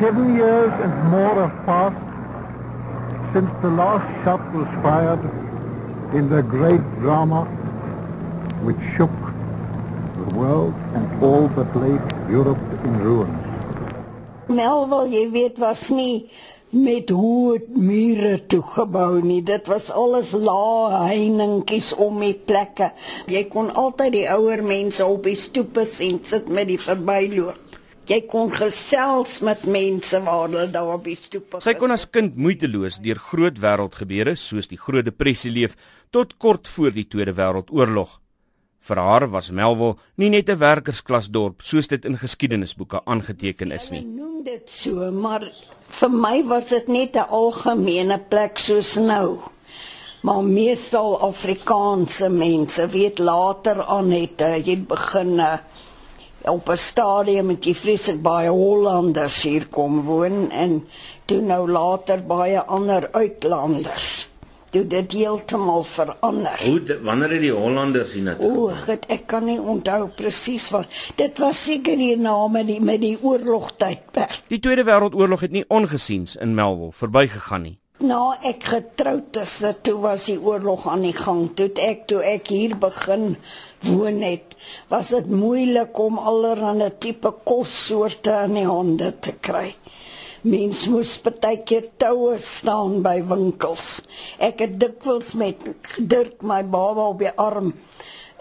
Seven years and more have passed since the last shot was fired in the great drama which shook the world and all but laid Europe in ruins. Melville, jy weet, was nie met hoë mure toegebou nie. Dit was alles lae heiningetjies om die plekke. Jy kon altyd die ouer mense op die stoepe sien sit met die verbyloop. Jy kon gesels met mense waar hulle daar op die stoepe. Sy kon as kind moeiteloos deur groot wêreldgebeure soos die Groot Depressie leef tot kort voor die Tweede Wêreldoorlog. Vir haar was Melville nie net 'n werkersklasdorp soos dit in geskiedenisboeke aangeteken is nie. Hulle noem dit so, maar vir my was dit net 'n algemene plek soos nou. Maar meestal Afrikaanse mense weet later aan het uh, jy begin uh, op 'n stadium met jy vreeslik baie Hollanders hier kom woon en toe nou later baie ander uitlanders toe dit heeltemal verander. Hoe de, wanneer het die Hollanders hier na toe? O, God, ek kan nie onthou presies wat. Dit was seker hier na met die met die oorlogtydperk. Die Tweede Wêreldoorlog het nie ongesiens in Melville verbygegaan nie. Nou ek getroud is, toe was die oorlog aan die gang. Toe ek toe ek hier begin woon het, was dit moeilik om allerlei tipe kossoorte in die hande te kry. Mens moes baie keer toue staan by winkels. Ek het dikwels met Dirk my baba op die arm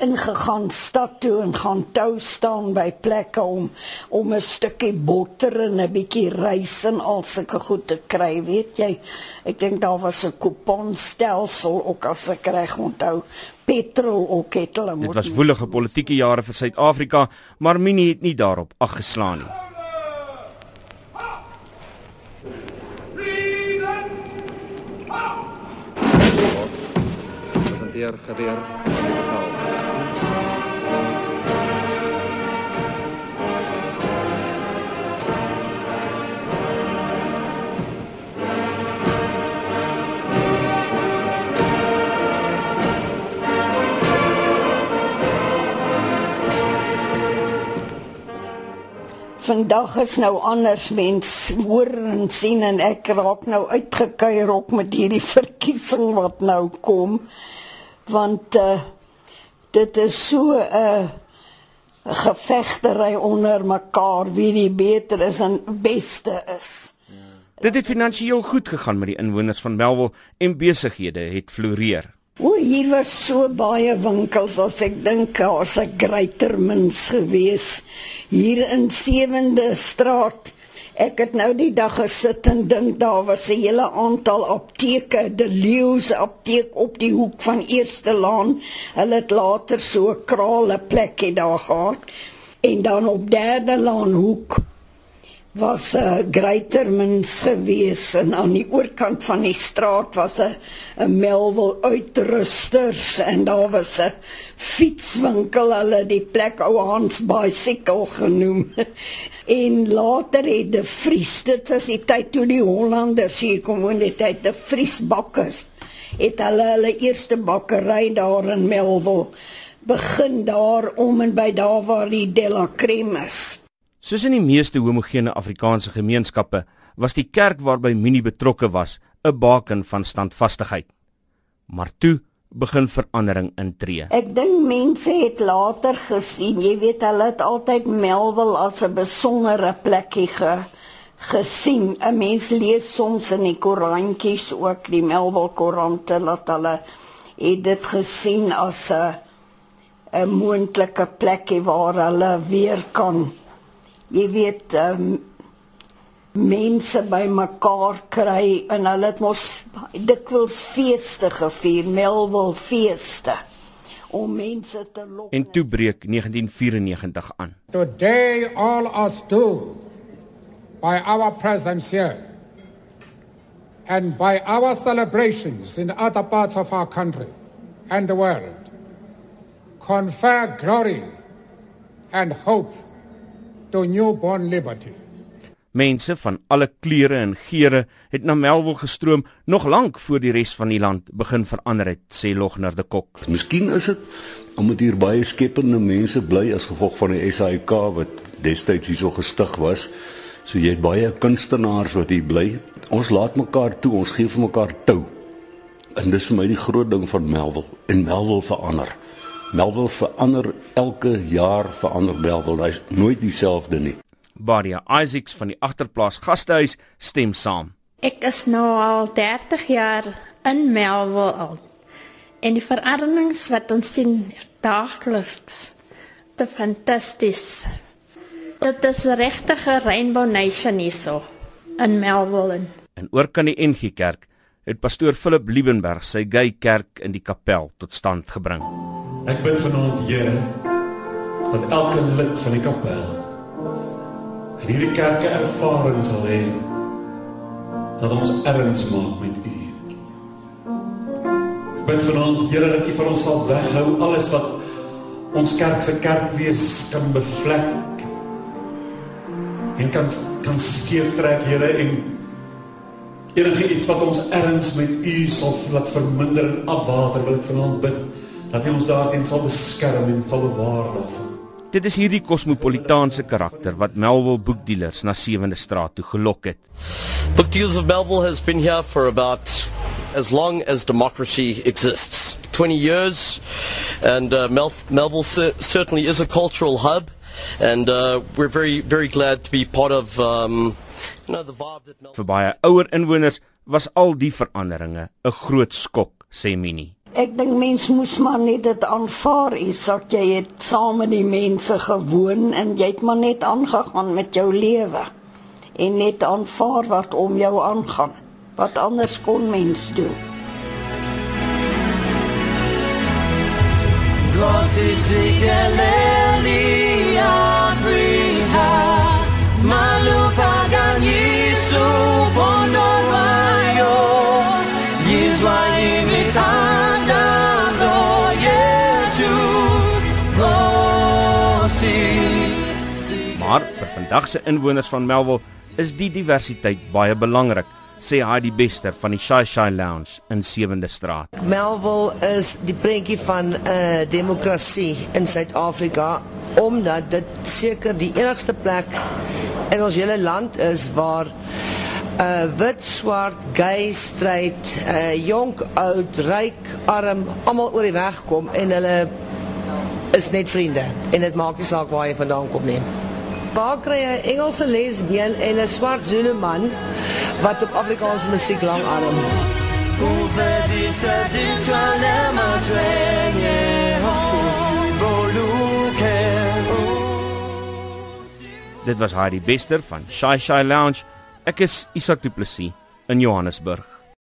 ingegaan stad toe en gaan tou staan by plekke om om 'n stukkie botter en 'n bietjie rys en al sulke goed te kry, weet jy. Ek dink daar was 'n kuponstelsel ook as ek reg onthou. Petrol ook het hulle moet Dit was woelige politieke jare vir Suid-Afrika, maar Minnie het nie daarop aggeslaan nie. presenteer geweer betaal. Vandag is nou anders mens. Hoor en sien en ek raak nou uitgekuier op met hierdie verkiesing wat nou kom. Want uh, dit is so 'n uh, gevegtery onder mekaar wie die beter is en beste is. Dit het finansiëel goed gegaan met die inwoners van Melville en besighede het floreer. O, hier was so baie winkels as ek dink as 'n greater mens gewees hier in 7de straat. Ek het nou die dag gesit en dink daar was 'n hele aantal apteke, die Leeu's apteek op die hoek van Eerste Laan. Hulle het later so 'n krale plekie daar gehad. En dan op Derde Laan hoek was 'n uh, Greitermans gewees en aan die oorkant van die straat was 'n 'n Melville uitrusters en daar was 'n fietswinkel hulle die plek ou Hans Bicycle genoem. En later het die Vries dit was die tyd toe die Hollanders hier kom woon dit tyd die Vriesbakkers het hulle hulle eerste bakkery daar in Melville begin daar om en by daar waar die Della Creme is Soos in die meeste homogene Afrikaanse gemeenskappe was die kerk waarby Minnie betrokke was 'n baken van standvastigheid. Maar toe begin verandering intree. Ek dink mense het later gesien, jy weet hulle het altyd Melville as 'n besondere plekkie ge, gesien. 'n Mens lees soms in die koerantjies ook die Melville koerante dat hulle het dit gesien as 'n 'n moontlike plekkie waar hulle weer kan jy weet um, mense bymekaar kry en hulle het mos dikwels feeste gevier, Melville feeste om mense te lok. En toe breek 1994 aan. Today all us do by our presence here and by our celebrations in other parts of our country and the world confer glory and hope to newborn liberty. Mense van alle kleure en geure het na Melville gestroom nog lank voor die res van die land begin verander het, sê Logner de Kok. Miskien is dit omdat hier baie skepende mense bly as gevolg van die SAIK wat destyds hierso gestig was. So jy het baie kunstenaars wat hier bly. Ons laat mekaar toe, ons gee vir mekaar tou. En dis vir my die groot ding van Melville. En Melville verander. Melville verander elke jaar verander Melville. Hy's nooit dieselfde nie. Badia Isaacs van die agterplaas gastehuis stem saam. Ek is nou al 30 jaar in Melville al. En die veranderings wat ons sien daagliks, te fantasties. Dit is 'n regte Rainbow Nation hierso in Melville. En oor kan die NG Kerk het pastoor Philip Liebenberg sy gay kerk in die kapel tot stand gebring. Ek bid vanaand Here dat elke lid van die kapel in hierdie kerke ervaring sal hê dat ons erns maak met U. Ek bid vanaand Here dat U vir ons sal weghou alles wat ons kerk se kerk wees kan bevlek en kan kan skeef trek Here en enige iets wat ons erns met u sal laat verminder en afwater wil ek vanaand bid dat u ons daarin sal beskerm en sal bewaar daarvan Dit is hierdie kosmopolitaanse karakter wat Melville boekdealers na 7de Straat toe gelok het. Bookdealers of Melville has been here for about as long as democracy exists. 20 years and uh, Mel Melville certainly is a cultural hub and uh, we're very very glad to be part of um, you know the vibe that Vir baie ouer inwoners was al die veranderinge 'n groot skok sê Minnie Ek dink mens moes maar net dit aanvaar is dat jy het saam met die mense gewoon en jy het maar net aangegaan met jou lewe en net aanvaar wat om jou aangaan. Wat anders kon mens doen. Grossi sigeleli Maar vir vandag se inwoners van Melville is die diversiteit baie belangrik, sê Heidi Bester van die Shy Shy Lounge in 7de Straat. Melville is die prentjie van 'n uh, eh, demokrasie in Suid-Afrika omdat dit seker die enigste plek in ons hele land is waar 'n uh, eh, wit, swart, gay, straight, uh, jonk, oud, ryk, arm, almal oor die weg kom en hulle is net vriende en dit maak nie saak waar jy vandaan kom nie. Waar kry jy 'n Engelse lesbien en 'n swart Zulu man wat op Afrikaanse musiek lang arm? Dit was Heidi Bester van Shy Shy Lounge. Ek is Isak Du Plessis in Johannesburg.